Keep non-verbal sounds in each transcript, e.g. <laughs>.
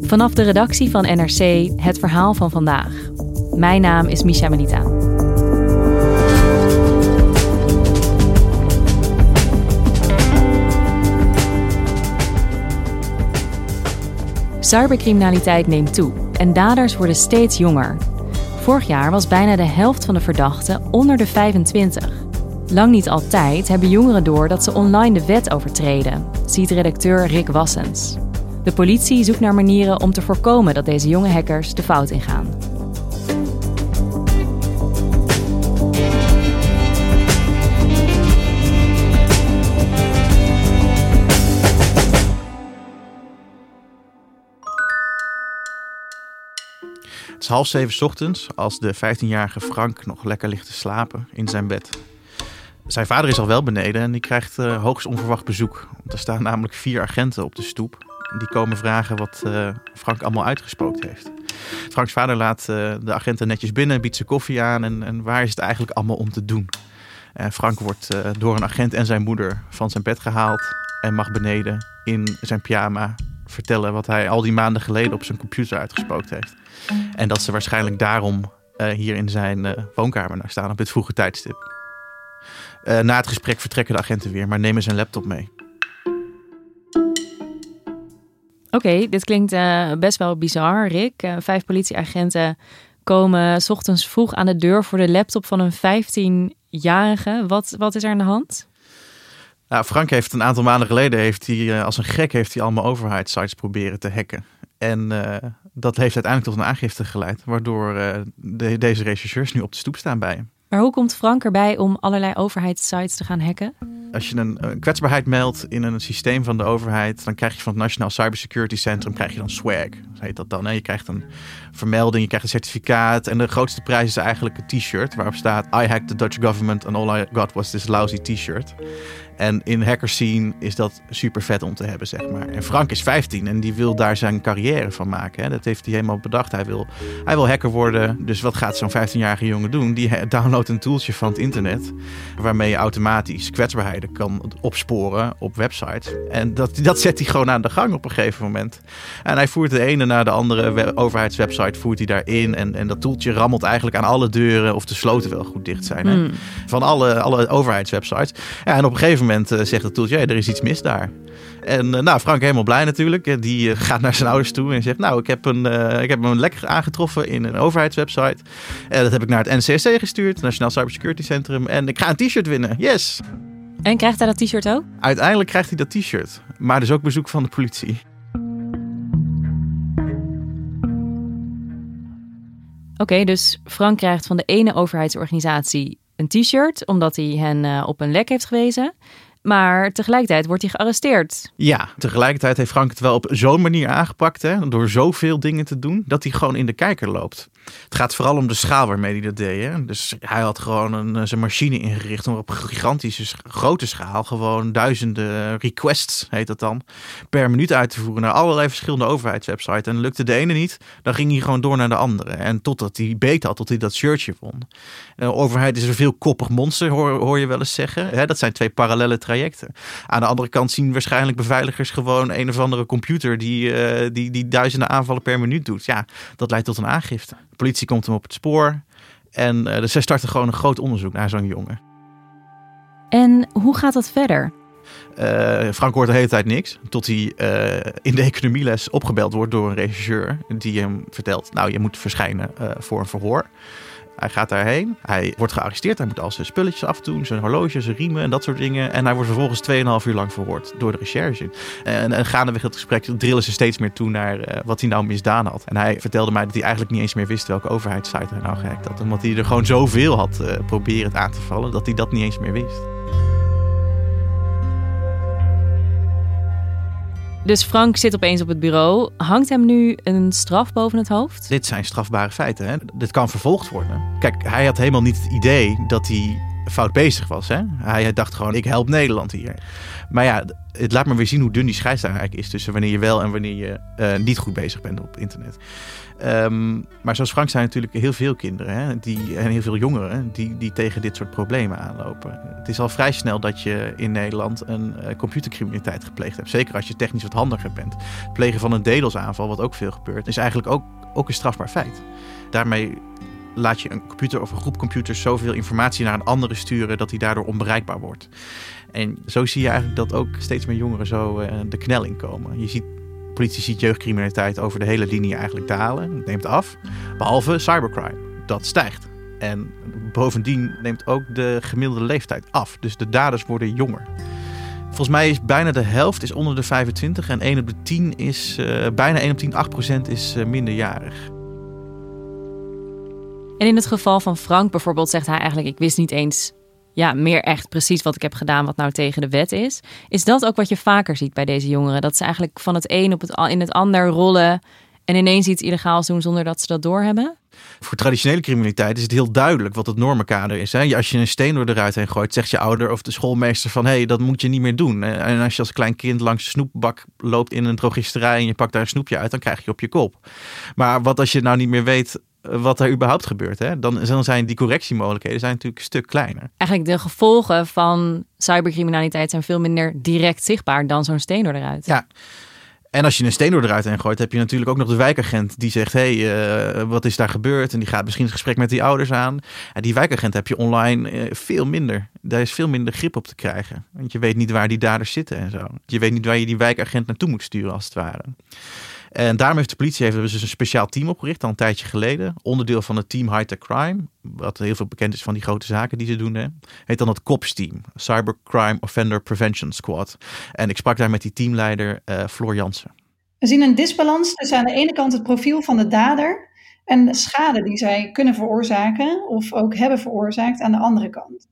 Vanaf de redactie van NRC het verhaal van vandaag. Mijn naam is Misha Melita. Cybercriminaliteit neemt toe en daders worden steeds jonger. Vorig jaar was bijna de helft van de verdachten onder de 25. Lang niet altijd hebben jongeren door dat ze online de wet overtreden, ziet redacteur Rick Wassens. De politie zoekt naar manieren om te voorkomen dat deze jonge hackers de fout ingaan. Het is half zeven ochtends als de 15-jarige Frank nog lekker ligt te slapen in zijn bed. Zijn vader is al wel beneden en die krijgt uh, hoogst onverwacht bezoek. Er staan namelijk vier agenten op de stoep. Die komen vragen wat uh, Frank allemaal uitgespookt heeft. Franks vader laat uh, de agenten netjes binnen, biedt ze koffie aan en, en, waar is het eigenlijk allemaal om te doen? En Frank wordt door een agent en zijn moeder van zijn bed gehaald en mag beneden in zijn pyjama vertellen wat hij al die maanden geleden op zijn computer uitgespookt heeft. En dat ze waarschijnlijk daarom hier in zijn woonkamer staan op dit vroege tijdstip. Na het gesprek vertrekken de agenten weer, maar nemen zijn laptop mee. Oké, okay, dit klinkt best wel bizar, Rick. vijf politieagenten komen s ochtends vroeg aan de deur voor de laptop van een 15-jarige. Wat, wat is er aan de hand? Nou, Frank heeft een aantal maanden geleden, heeft hij, als een gek, heeft hij allemaal overheidssites proberen te hacken. En uh, dat heeft uiteindelijk tot een aangifte geleid, waardoor uh, de, deze rechercheurs nu op de stoep staan bij hem. Maar hoe komt Frank erbij om allerlei overheidssites te gaan hacken? Als je een, kwetsbaarheid meldt in een systeem van de overheid, dan krijg je van het Nationaal Cybersecurity Centrum krijg je dan swag. Heet dat dan. Je krijgt een vermelding, je krijgt een certificaat. En de grootste prijs is eigenlijk een t-shirt waarop staat: I hacked the Dutch government and all I got was this lousy t-shirt. En in hacker scene is dat super vet om te hebben, zeg maar. En Frank is 15 en die wil daar zijn carrière van maken. Hè. Dat heeft hij helemaal bedacht. Hij wil, hij wil hacker worden. Dus wat gaat zo'n 15-jarige jongen doen? Die downloadt een tooltje van het internet. Waarmee je automatisch kwetsbaarheden kan opsporen op websites. En dat, dat zet hij gewoon aan de gang op een gegeven moment. En hij voert de ene naar de andere overheidswebsite voert hij daarin. En, en dat toeltje rammelt eigenlijk aan alle deuren of de sloten wel goed dicht zijn. Hè. Hmm. Van alle, alle overheidswebsites. Ja, en op een gegeven moment uh, zegt het toeltje, hey, er is iets mis daar. En uh, nou, Frank helemaal blij natuurlijk. Die uh, gaat naar zijn ouders toe en zegt, nou, ik heb, een, ik heb hem lekker aangetroffen in een overheidswebsite. En dat heb ik naar het NCSC gestuurd, Nationaal Cybersecurity Centrum. En ik ga een t-shirt winnen, yes! En krijgt hij dat t-shirt ook? Uiteindelijk krijgt hij dat t-shirt. Maar dus ook bezoek van de politie. Oké, okay, dus Frank krijgt van de ene overheidsorganisatie een t-shirt, omdat hij hen uh, op een lek heeft gewezen. Maar tegelijkertijd wordt hij gearresteerd. Ja, tegelijkertijd heeft Frank het wel op zo'n manier aangepakt, hè, door zoveel dingen te doen, dat hij gewoon in de kijker loopt. Het gaat vooral om de schaal waarmee hij dat deed. Hè. Dus hij had gewoon een, eh, zijn machine ingericht om op gigantische grote schaal gewoon duizenden requests, heet dat dan, per minuut uit te voeren naar allerlei verschillende overheidswebsites. En lukte de ene niet, dan ging hij gewoon door naar de andere. En totdat hij beet had, tot hij dat shirtje won. De overheid is een veel koppig monster, hoor, hoor je wel eens zeggen. Hè, dat zijn twee parallele trajecten. Aan de andere kant zien waarschijnlijk beveiligers gewoon een of andere computer die, uh, die, die duizenden aanvallen per minuut doet. Ja, dat leidt tot een aangifte. De politie komt hem op het spoor. En uh, dus zij starten gewoon een groot onderzoek naar zo'n jongen. En hoe gaat dat verder? Uh, Frank hoort de hele tijd niks. Tot hij uh, in de economieles opgebeld wordt door een regisseur. Die hem vertelt, nou je moet verschijnen voor een verhoor. Hij gaat daarheen. Hij wordt gearresteerd. Hij moet al zijn spulletjes afdoen. Zijn horloge, zijn riemen en dat soort dingen. En hij wordt vervolgens 2,5 uur lang verhoord door de recherche. En, en gaandeweg het gesprek drillen ze steeds meer toe naar uh, wat hij nou misdaan had. En hij vertelde mij dat hij eigenlijk niet eens meer wist welke overheidssite hij nou gehackt had. Omdat hij er gewoon zoveel had uh, proberen aan te vallen dat hij dat niet eens meer wist. Dus Frank zit opeens op het bureau. Hangt hem nu een straf boven het hoofd? Dit zijn strafbare feiten. Hè? Dit kan vervolgd worden. Kijk, hij had helemaal niet het idee dat hij fout bezig was. Hè? Hij dacht gewoon, ik help Nederland hier. Maar ja, het laat maar weer zien hoe dun die scheidslijn eigenlijk is... tussen wanneer je wel en wanneer je uh, niet goed bezig bent op internet. Um, maar zoals Frank zijn natuurlijk heel veel kinderen hè, die, en heel veel jongeren die, die tegen dit soort problemen aanlopen. Het is al vrij snel dat je in Nederland een uh, computercriminaliteit gepleegd hebt. Zeker als je technisch wat handiger bent. Het plegen van een DDoS-aanval, wat ook veel gebeurt, is eigenlijk ook, ook een strafbaar feit. Daarmee laat je een computer of een groep computers zoveel informatie naar een andere sturen dat die daardoor onbereikbaar wordt. En zo zie je eigenlijk dat ook steeds meer jongeren zo uh, de knelling komen. Je ziet politie ziet jeugdcriminaliteit over de hele linie eigenlijk dalen. Het neemt af. Behalve cybercrime. Dat stijgt. En bovendien neemt ook de gemiddelde leeftijd af. Dus de daders worden jonger. Volgens mij is bijna de helft is onder de 25 en 1 op de 10 is, uh, bijna 1 op 10, 8% is uh, minderjarig. En in het geval van Frank bijvoorbeeld zegt hij eigenlijk: Ik wist niet eens ja, meer echt precies wat ik heb gedaan, wat nou tegen de wet is. Is dat ook wat je vaker ziet bij deze jongeren? Dat ze eigenlijk van het een op het, in het ander rollen en ineens iets illegaals doen zonder dat ze dat doorhebben? Voor traditionele criminaliteit is het heel duidelijk wat het normenkader is. Hè? Als je een steen door de ruit heen gooit, zegt je ouder of de schoolmeester van hé, hey, dat moet je niet meer doen. En als je als klein kind langs de snoepbak loopt in een drogisterij en je pakt daar een snoepje uit, dan krijg je op je kop. Maar wat als je nou niet meer weet wat er überhaupt gebeurt. Hè? Dan, dan zijn die correctiemogelijkheden zijn natuurlijk een stuk kleiner. Eigenlijk de gevolgen van cybercriminaliteit zijn veel minder direct zichtbaar dan zo'n steen door eruit. Ja. En als je een steen door eruit heen gooit, heb je natuurlijk ook nog de wijkagent die zegt: hé, hey, uh, wat is daar gebeurd? En die gaat misschien het gesprek met die ouders aan. En die wijkagent heb je online uh, veel minder. Daar is veel minder grip op te krijgen. Want je weet niet waar die daders zitten en zo. Je weet niet waar je die wijkagent naartoe moet sturen, als het ware. En daarom heeft de politie heeft dus een speciaal team opgericht, al een tijdje geleden. Onderdeel van het team High Tech Crime. Wat heel veel bekend is van die grote zaken die ze doen. Hè. Heet dan het COPS team. Cybercrime Offender Prevention Squad. En ik sprak daar met die teamleider uh, Floor Jansen. We zien een disbalans tussen aan de ene kant het profiel van de dader en de schade die zij kunnen veroorzaken of ook hebben veroorzaakt aan de andere kant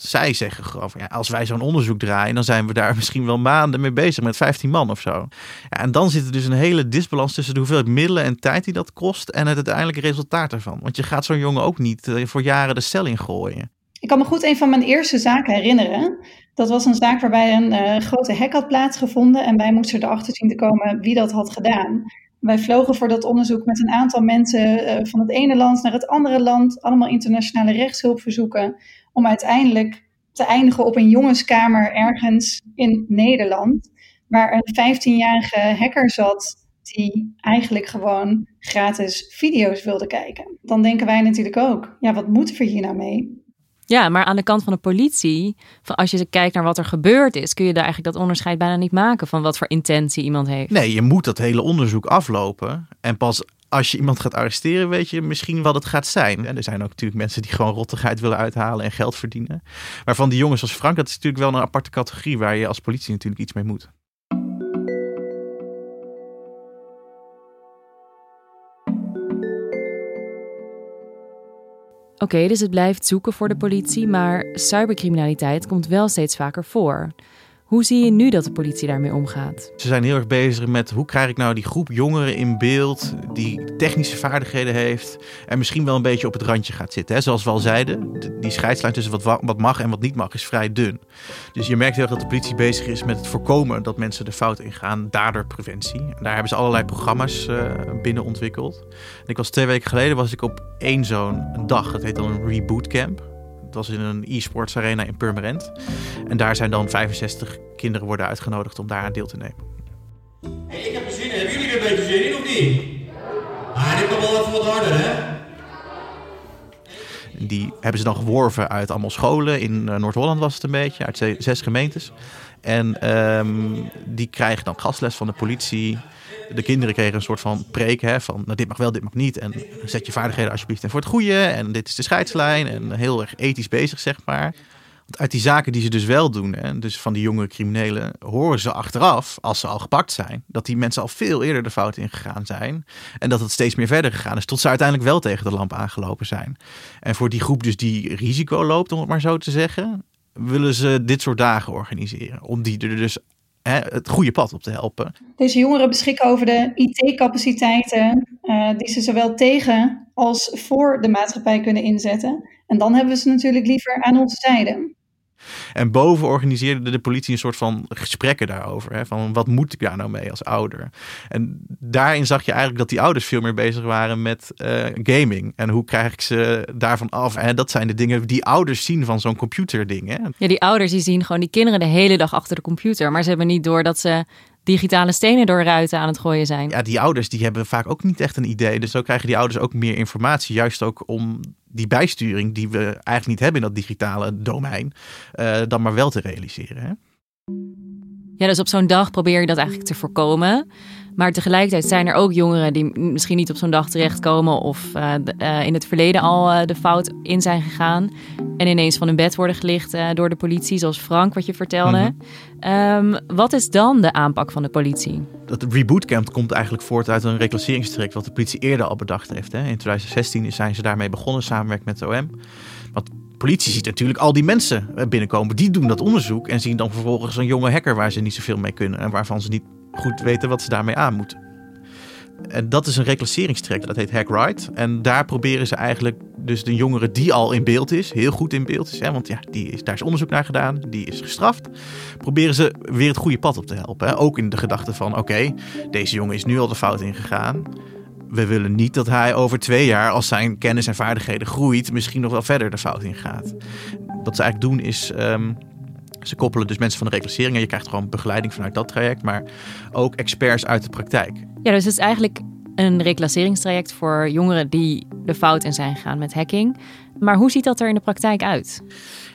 zij zeggen gewoon van ja, als wij zo'n onderzoek draaien, dan zijn we daar <laughs> misschien wel maanden mee bezig met 15 man of zo. Ja, en dan zit er dus een hele disbalans tussen de hoeveelheid middelen en tijd die dat kost en het uiteindelijke resultaat ervan. Want je gaat zo'n jongen ook niet eh, voor jaren de cel in gooien. Ik kan me goed een van mijn eerste zaken herinneren. Dat was een zaak waarbij een uh, grote hack had plaatsgevonden en wij moesten erachter zien te komen wie dat had gedaan. Wij vlogen voor dat onderzoek met een aantal mensen uh, van het ene land naar het andere land, allemaal internationale rechtshulp verzoeken om uiteindelijk te eindigen op een jongenskamer ergens in Nederland, waar een 15-jarige hacker zat die eigenlijk gewoon gratis video's wilde kijken. Dan denken wij natuurlijk ook, ja, wat moeten we hier nou mee? Ja, maar aan de kant van de politie, als je kijkt naar wat er gebeurd is, kun je daar eigenlijk dat onderscheid bijna niet maken van wat voor intentie iemand heeft. Nee, je moet dat hele onderzoek aflopen. En pas als je iemand gaat arresteren, weet je misschien wat het gaat zijn. En er zijn ook natuurlijk mensen die gewoon rottigheid willen uithalen en geld verdienen. Maar van die jongens als Frank, dat is natuurlijk wel een aparte categorie waar je als politie natuurlijk iets mee moet. Oké, dus het blijft zoeken voor de politie, maar cybercriminaliteit komt wel steeds vaker voor. Hoe zie je nu dat de politie daarmee omgaat? Ze zijn heel erg bezig met hoe krijg ik nou die groep jongeren in beeld die technische vaardigheden heeft en misschien wel een beetje op het randje gaat zitten. Zoals we al zeiden, die scheidslijn tussen wat, mag en wat niet mag is vrij dun. Dus je merkt heel erg dat de politie bezig is met het voorkomen dat mensen de fout ingaan, daderpreventie. En daar hebben ze allerlei programma's uh, binnen ontwikkeld. Ik was twee weken geleden was ik op één zo'n dag, dat heet dan een reboot camp. Het was in een e-sports arena in Purmerend. En daar zijn dan 65 kinderen worden uitgenodigd om daar aan deel te nemen. Hey, ik heb er zin in. Hebben jullie er een beetje zin in of niet? Ah, dit kan wel even wat harder, hè? Die hebben ze dan geworven uit allemaal scholen. In eh, Noord-Holland was het een beetje, uit zes gemeentes. En um, die krijgen dan gastles van de politie de kinderen kregen een soort van preek hè, van nou, dit mag wel, dit mag niet. En zet je vaardigheden alsjeblieft en voor het goede. En dit is de scheidslijn. En heel erg ethisch bezig, zeg maar. Want uit die zaken die ze dus wel doen, hè, dus van die jonge criminelen, horen ze achteraf, als ze al gepakt zijn, dat die mensen al veel eerder de fout ingegaan zijn. En dat het steeds meer verder gegaan is, tot ze uiteindelijk wel tegen de lamp aangelopen zijn. En voor die groep dus die risico loopt, om het maar zo te zeggen, willen ze dit soort dagen organiseren. Om die er dus het goede pad op te helpen. Deze jongeren beschikken over de IT-capaciteiten uh, die ze zowel tegen als voor de maatschappij kunnen inzetten. En dan hebben we ze natuurlijk liever aan onze zijde. En boven organiseerde de politie een soort van gesprekken daarover. Hè, van wat moet ik daar nou mee als ouder? En daarin zag je eigenlijk dat die ouders veel meer bezig waren met uh, gaming. En hoe krijg ik ze daarvan af? En dat zijn de dingen die ouders zien van zo'n computerding. Hè? Ja, die ouders die zien gewoon die kinderen de hele dag achter de computer. Maar ze hebben niet door dat ze digitale stenen door ruiten aan het gooien zijn. Ja, die ouders die hebben vaak ook niet echt een idee. Dus zo krijgen die ouders ook meer informatie. Juist ook om die bijsturing die we eigenlijk niet hebben in dat digitale domein, uh, dan maar wel te realiseren. Hè? Ja, dus op zo'n dag probeer je dat eigenlijk te voorkomen. Maar tegelijkertijd zijn er ook jongeren die misschien niet op zo'n dag terechtkomen of uh, uh, in het verleden al uh, de fout in zijn gegaan. En ineens van hun bed worden gelicht door de politie, zoals Frank, wat je vertelde. -hmm. um, wat is dan de aanpak van de politie? Dat rebootcamp komt eigenlijk voort uit een reclasseringstraject wat de politie eerder al bedacht heeft. Hè. In 2016 zijn ze daarmee begonnen, samenwerking met het OM. Want politie ziet natuurlijk al die mensen binnenkomen. Die doen dat onderzoek en zien dan vervolgens een jonge hacker waar ze niet zoveel mee kunnen en waarvan ze niet goed weten wat ze daarmee aan moeten. En dat is een reclasseringstraject, dat heet Hack Right. En daar proberen ze eigenlijk dus de jongere die al in beeld is, heel goed in beeld is, hè, want ja, die is, daar is onderzoek naar gedaan, die is gestraft, proberen ze weer het goede pad op te helpen. Hè. Ook in de gedachte van, oké, deze jongen is nu al de fout ingegaan. We willen niet dat hij over twee jaar, als zijn kennis en vaardigheden groeit, misschien nog wel verder de fout ingaat. Wat ze eigenlijk doen is, um, ze koppelen dus mensen van de reclassering en je krijgt gewoon begeleiding vanuit dat traject, maar ook experts uit de praktijk. Ja, dus het is eigenlijk een reclasseringstraject voor jongeren die de fout in zijn gegaan met hacking. Maar hoe ziet dat er in de praktijk uit?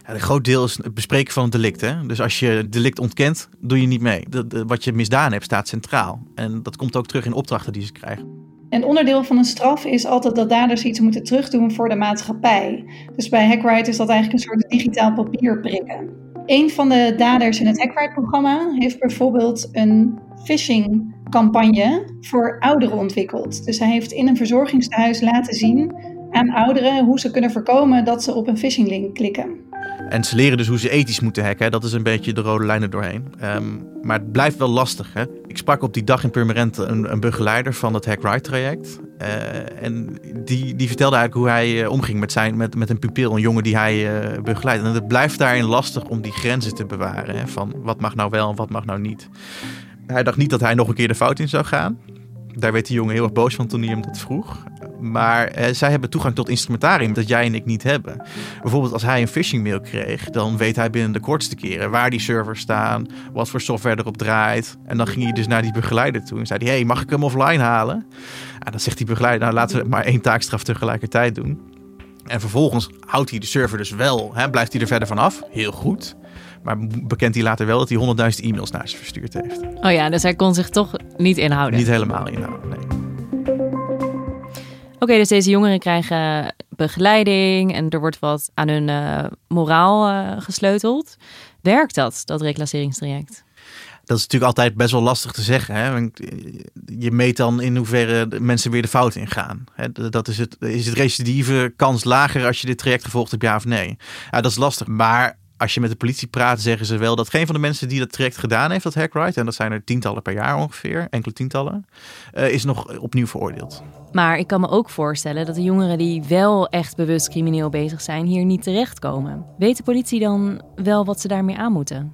Ja, een groot deel is het bespreken van het delict. Hè? Dus als je het delict ontkent, doe je niet mee. De, de, wat je misdaan hebt, staat centraal. En dat komt ook terug in opdrachten die ze krijgen. Een onderdeel van een straf is altijd dat daders iets moeten terugdoen voor de maatschappij. Dus bij Hackrite is dat eigenlijk een soort digitaal papier prikken. Een van de daders in het Hackrite-programma heeft bijvoorbeeld een phishing-campagne voor ouderen ontwikkeld. Dus hij heeft in een verzorgingstehuis laten zien aan ouderen hoe ze kunnen voorkomen dat ze op een phishing-link klikken. En ze leren dus hoe ze ethisch moeten hacken. Dat is een beetje de rode lijn er doorheen. Um, maar het blijft wel lastig. Hè? Ik sprak op die dag in Purmerend een, een begeleider van het Hack Right traject. Uh, en die, die vertelde eigenlijk hoe hij uh, omging met, zijn, met, met een pupil, een jongen die hij uh. En het blijft daarin lastig om die grenzen te bewaren. Hè? Van wat mag nou wel en wat mag nou niet. Hij dacht niet dat hij nog een keer de fout in zou gaan. Daar werd die jongen heel erg boos van toen hij hem dat vroeg. Maar eh, zij hebben toegang tot instrumentarium dat jij en ik niet hebben. Bijvoorbeeld als hij een phishing mail kreeg, dan weet hij binnen de kortste keren waar die servers staan, wat voor software erop draait. En dan ging hij dus naar die begeleider toe en zei hij, hey, mag ik hem offline halen? En dan zegt die begeleider, nou laten we maar één taakstraf tegelijkertijd doen. En vervolgens houdt hij de server dus wel, hè, blijft hij er verder vanaf, heel goed. Maar bekent hij later wel dat hij 100.000 e-mails naar ze verstuurd heeft. Oh ja, dus hij kon zich toch niet inhouden? Niet helemaal inhouden, nee. Oké, dus deze jongeren krijgen begeleiding en er wordt wat aan hun uh, moraal uh, gesleuteld. Werkt dat, dat reclasseringstraject? Dat is natuurlijk altijd best wel lastig te zeggen. Hè? Je meet dan in hoeverre mensen weer de fout ingaan. Dat is, het, is het recidieve kans lager als je dit traject gevolgd hebt, ja of nee? Ja, dat is lastig. Maar als je met de politie praat, zeggen ze wel dat geen van de mensen die dat traject gedaan heeft, dat hackride, en dat zijn er tientallen per jaar ongeveer, enkele tientallen, uh, is nog opnieuw veroordeeld. Maar ik kan me ook voorstellen dat de jongeren die wel echt bewust crimineel bezig zijn, hier niet terechtkomen. Weet de politie dan wel wat ze daarmee aan moeten?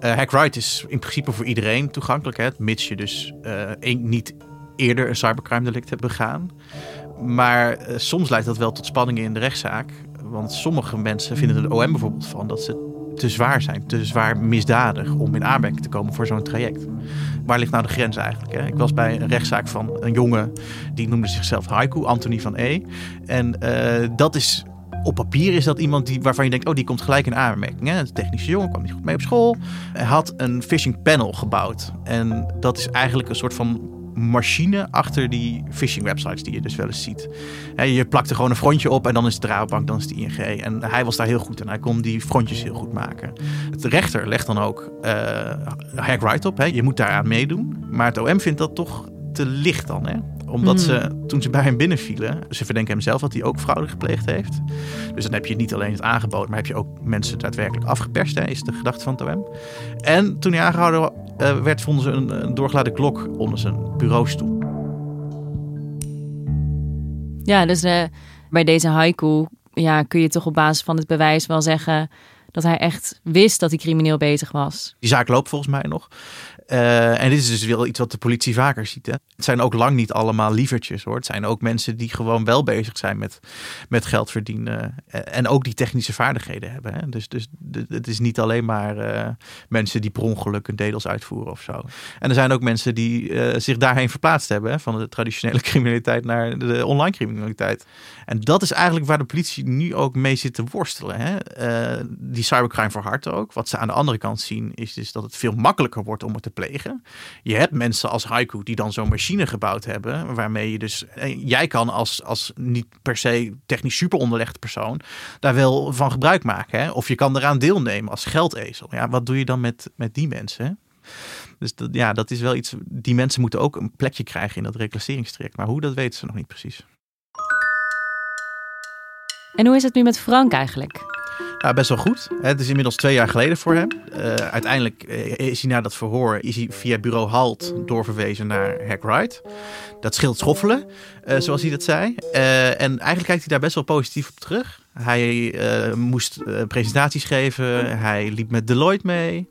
Uh, hackride is in principe voor iedereen toegankelijk, hè, mits je dus uh, niet eerder een cybercrime delict hebt begaan. Maar uh, soms leidt dat wel tot spanningen in de rechtszaak. Want sommige mensen vinden de OM bijvoorbeeld van dat ze te zwaar zijn, te zwaar misdadig om in aanmerking te komen voor zo'n traject. Waar ligt nou de grens eigenlijk? Hè? Ik was bij een rechtszaak van een jongen die noemde zichzelf Haiku, Anthony van E. En uh, dat is op papier is dat iemand die, waarvan je denkt, oh, die komt gelijk in aanmerking. Hè? Een technische jongen, kwam niet goed mee op school. Hij had een phishing panel gebouwd. En dat is eigenlijk een soort van machine achter die phishing websites die je dus wel eens ziet. je plakt er gewoon een frontje op en dan is het de Rabobank, dan is het ING. En hij was daar heel goed en hij kon die frontjes heel goed maken. De rechter legt dan ook uh, hack right op. Je moet daaraan meedoen. Maar het OM vindt dat toch te licht dan. Hè? Omdat ze, toen ze bij hem binnenvielen, ze verdenken hem zelf dat hij ook fraude gepleegd heeft. Dus dan heb je niet alleen het aangeboden, maar heb je ook mensen daadwerkelijk afgeperst, hè, is de gedachte van OM. En toen hij aangehouden uh, werd, vonden ze een, een doorgeladen klok onder zijn bureaustoel. Ja, dus de, bij deze haiku ja, kun je toch op basis van het bewijs wel zeggen dat hij echt wist dat hij crimineel bezig was. Die zaak loopt volgens mij nog. Uh, en dit is dus wel iets wat de politie vaker ziet. Hè? Het zijn ook lang niet allemaal lievertjes hoor. Het zijn ook mensen die gewoon wel bezig zijn met, met geld verdienen. Eh, en ook die technische vaardigheden hebben. Hè? Dus, dus het is niet alleen maar uh, mensen die per ongeluk een dedels uitvoeren of zo. En er zijn ook mensen die zich daarheen verplaatst hebben. Hè? Van de traditionele <laughs> criminaliteit naar de online criminaliteit. En dat is eigenlijk waar de politie nu ook mee zit te worstelen. Hè? die cybercrime hart ook. Wat ze aan de andere kant zien is dus dat het veel makkelijker wordt om het te plegen. Je hebt mensen als Haiku die dan zo'n machine gebouwd hebben, waarmee je dus, eh, jij kan als, als niet per se technisch super onderlegde persoon daar wel van gebruik maken. Hè? Of je kan eraan deelnemen als geldezel. Ja, wat doe je dan met, met die mensen? Dus ja, dat is wel iets. Die mensen moeten ook een plekje krijgen in dat reclasseringstraject. Maar hoe, dat weten ze nog niet precies. En hoe is het nu met Frank eigenlijk? Ja, best wel goed. Het is inmiddels twee jaar geleden voor hem. Uh, uiteindelijk eh, is hij na dat verhoor is hij via bureau Halt doorverwezen naar Hack Dat scheelt schoffelen, uh, zoals hij dat zei. en eigenlijk kijkt hij daar best wel positief op terug. Hij moest presentaties geven. Hij liep met Deloitte mee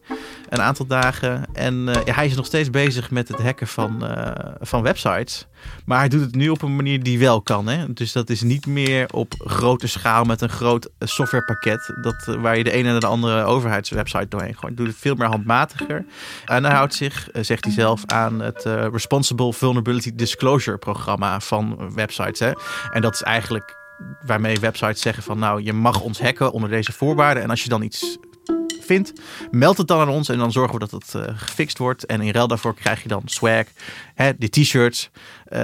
een aantal dagen. En ja, hij is nog steeds bezig met het hacken van, van websites. Maar hij doet het nu op een manier die wel kan. Hè? Dus dat is niet meer op grote schaal met een groot softwarepakket. Dat, eh, waar je de ene naar de andere overheidswebsite doorheen gooit. Hij doet het veel meer handmatiger. En hij houdt zich, eh, zegt hij zelf, aan het Responsible Vulnerability Disclosure programma van websites. Hè? En dat is eigenlijk waarmee websites zeggen van nou, je mag ons hacken onder deze voorwaarden. En als je dan iets vindt, meld het dan aan ons en dan zorgen we dat het uh, gefixt wordt. En in ruil daarvoor krijg je dan swag, hè, die t-shirts, uh,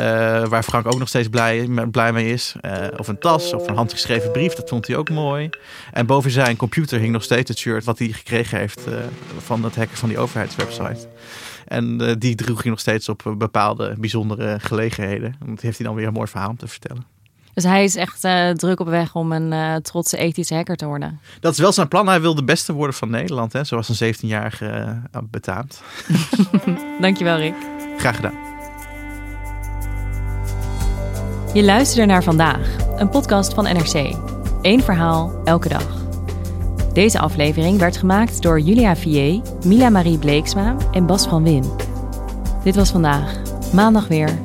waar Frank ook nog steeds blij, blij mee is. Uh, of een tas of een handgeschreven brief, dat vond hij ook mooi. En boven zijn computer hing nog steeds het shirt wat hij gekregen heeft van het hacken van die overheidswebsite. En die droeg hij nog steeds op bepaalde bijzondere gelegenheden. Dat heeft hij dan weer een mooi verhaal om te vertellen. Dus hij is echt uh, druk op weg om een uh, trotse ethische hacker te worden. Dat is wel zijn plan. Hij wil de beste worden van Nederland, hè? zoals een 17-jarige uh, betaamt. <laughs> Dankjewel, Rick. Graag gedaan. Je luisterde naar vandaag, een podcast van NRC. Eén verhaal, elke dag. Deze aflevering werd gemaakt door Julia Vier, Mila Marie Bleeksma en Bas van Win. Dit was vandaag, maandag weer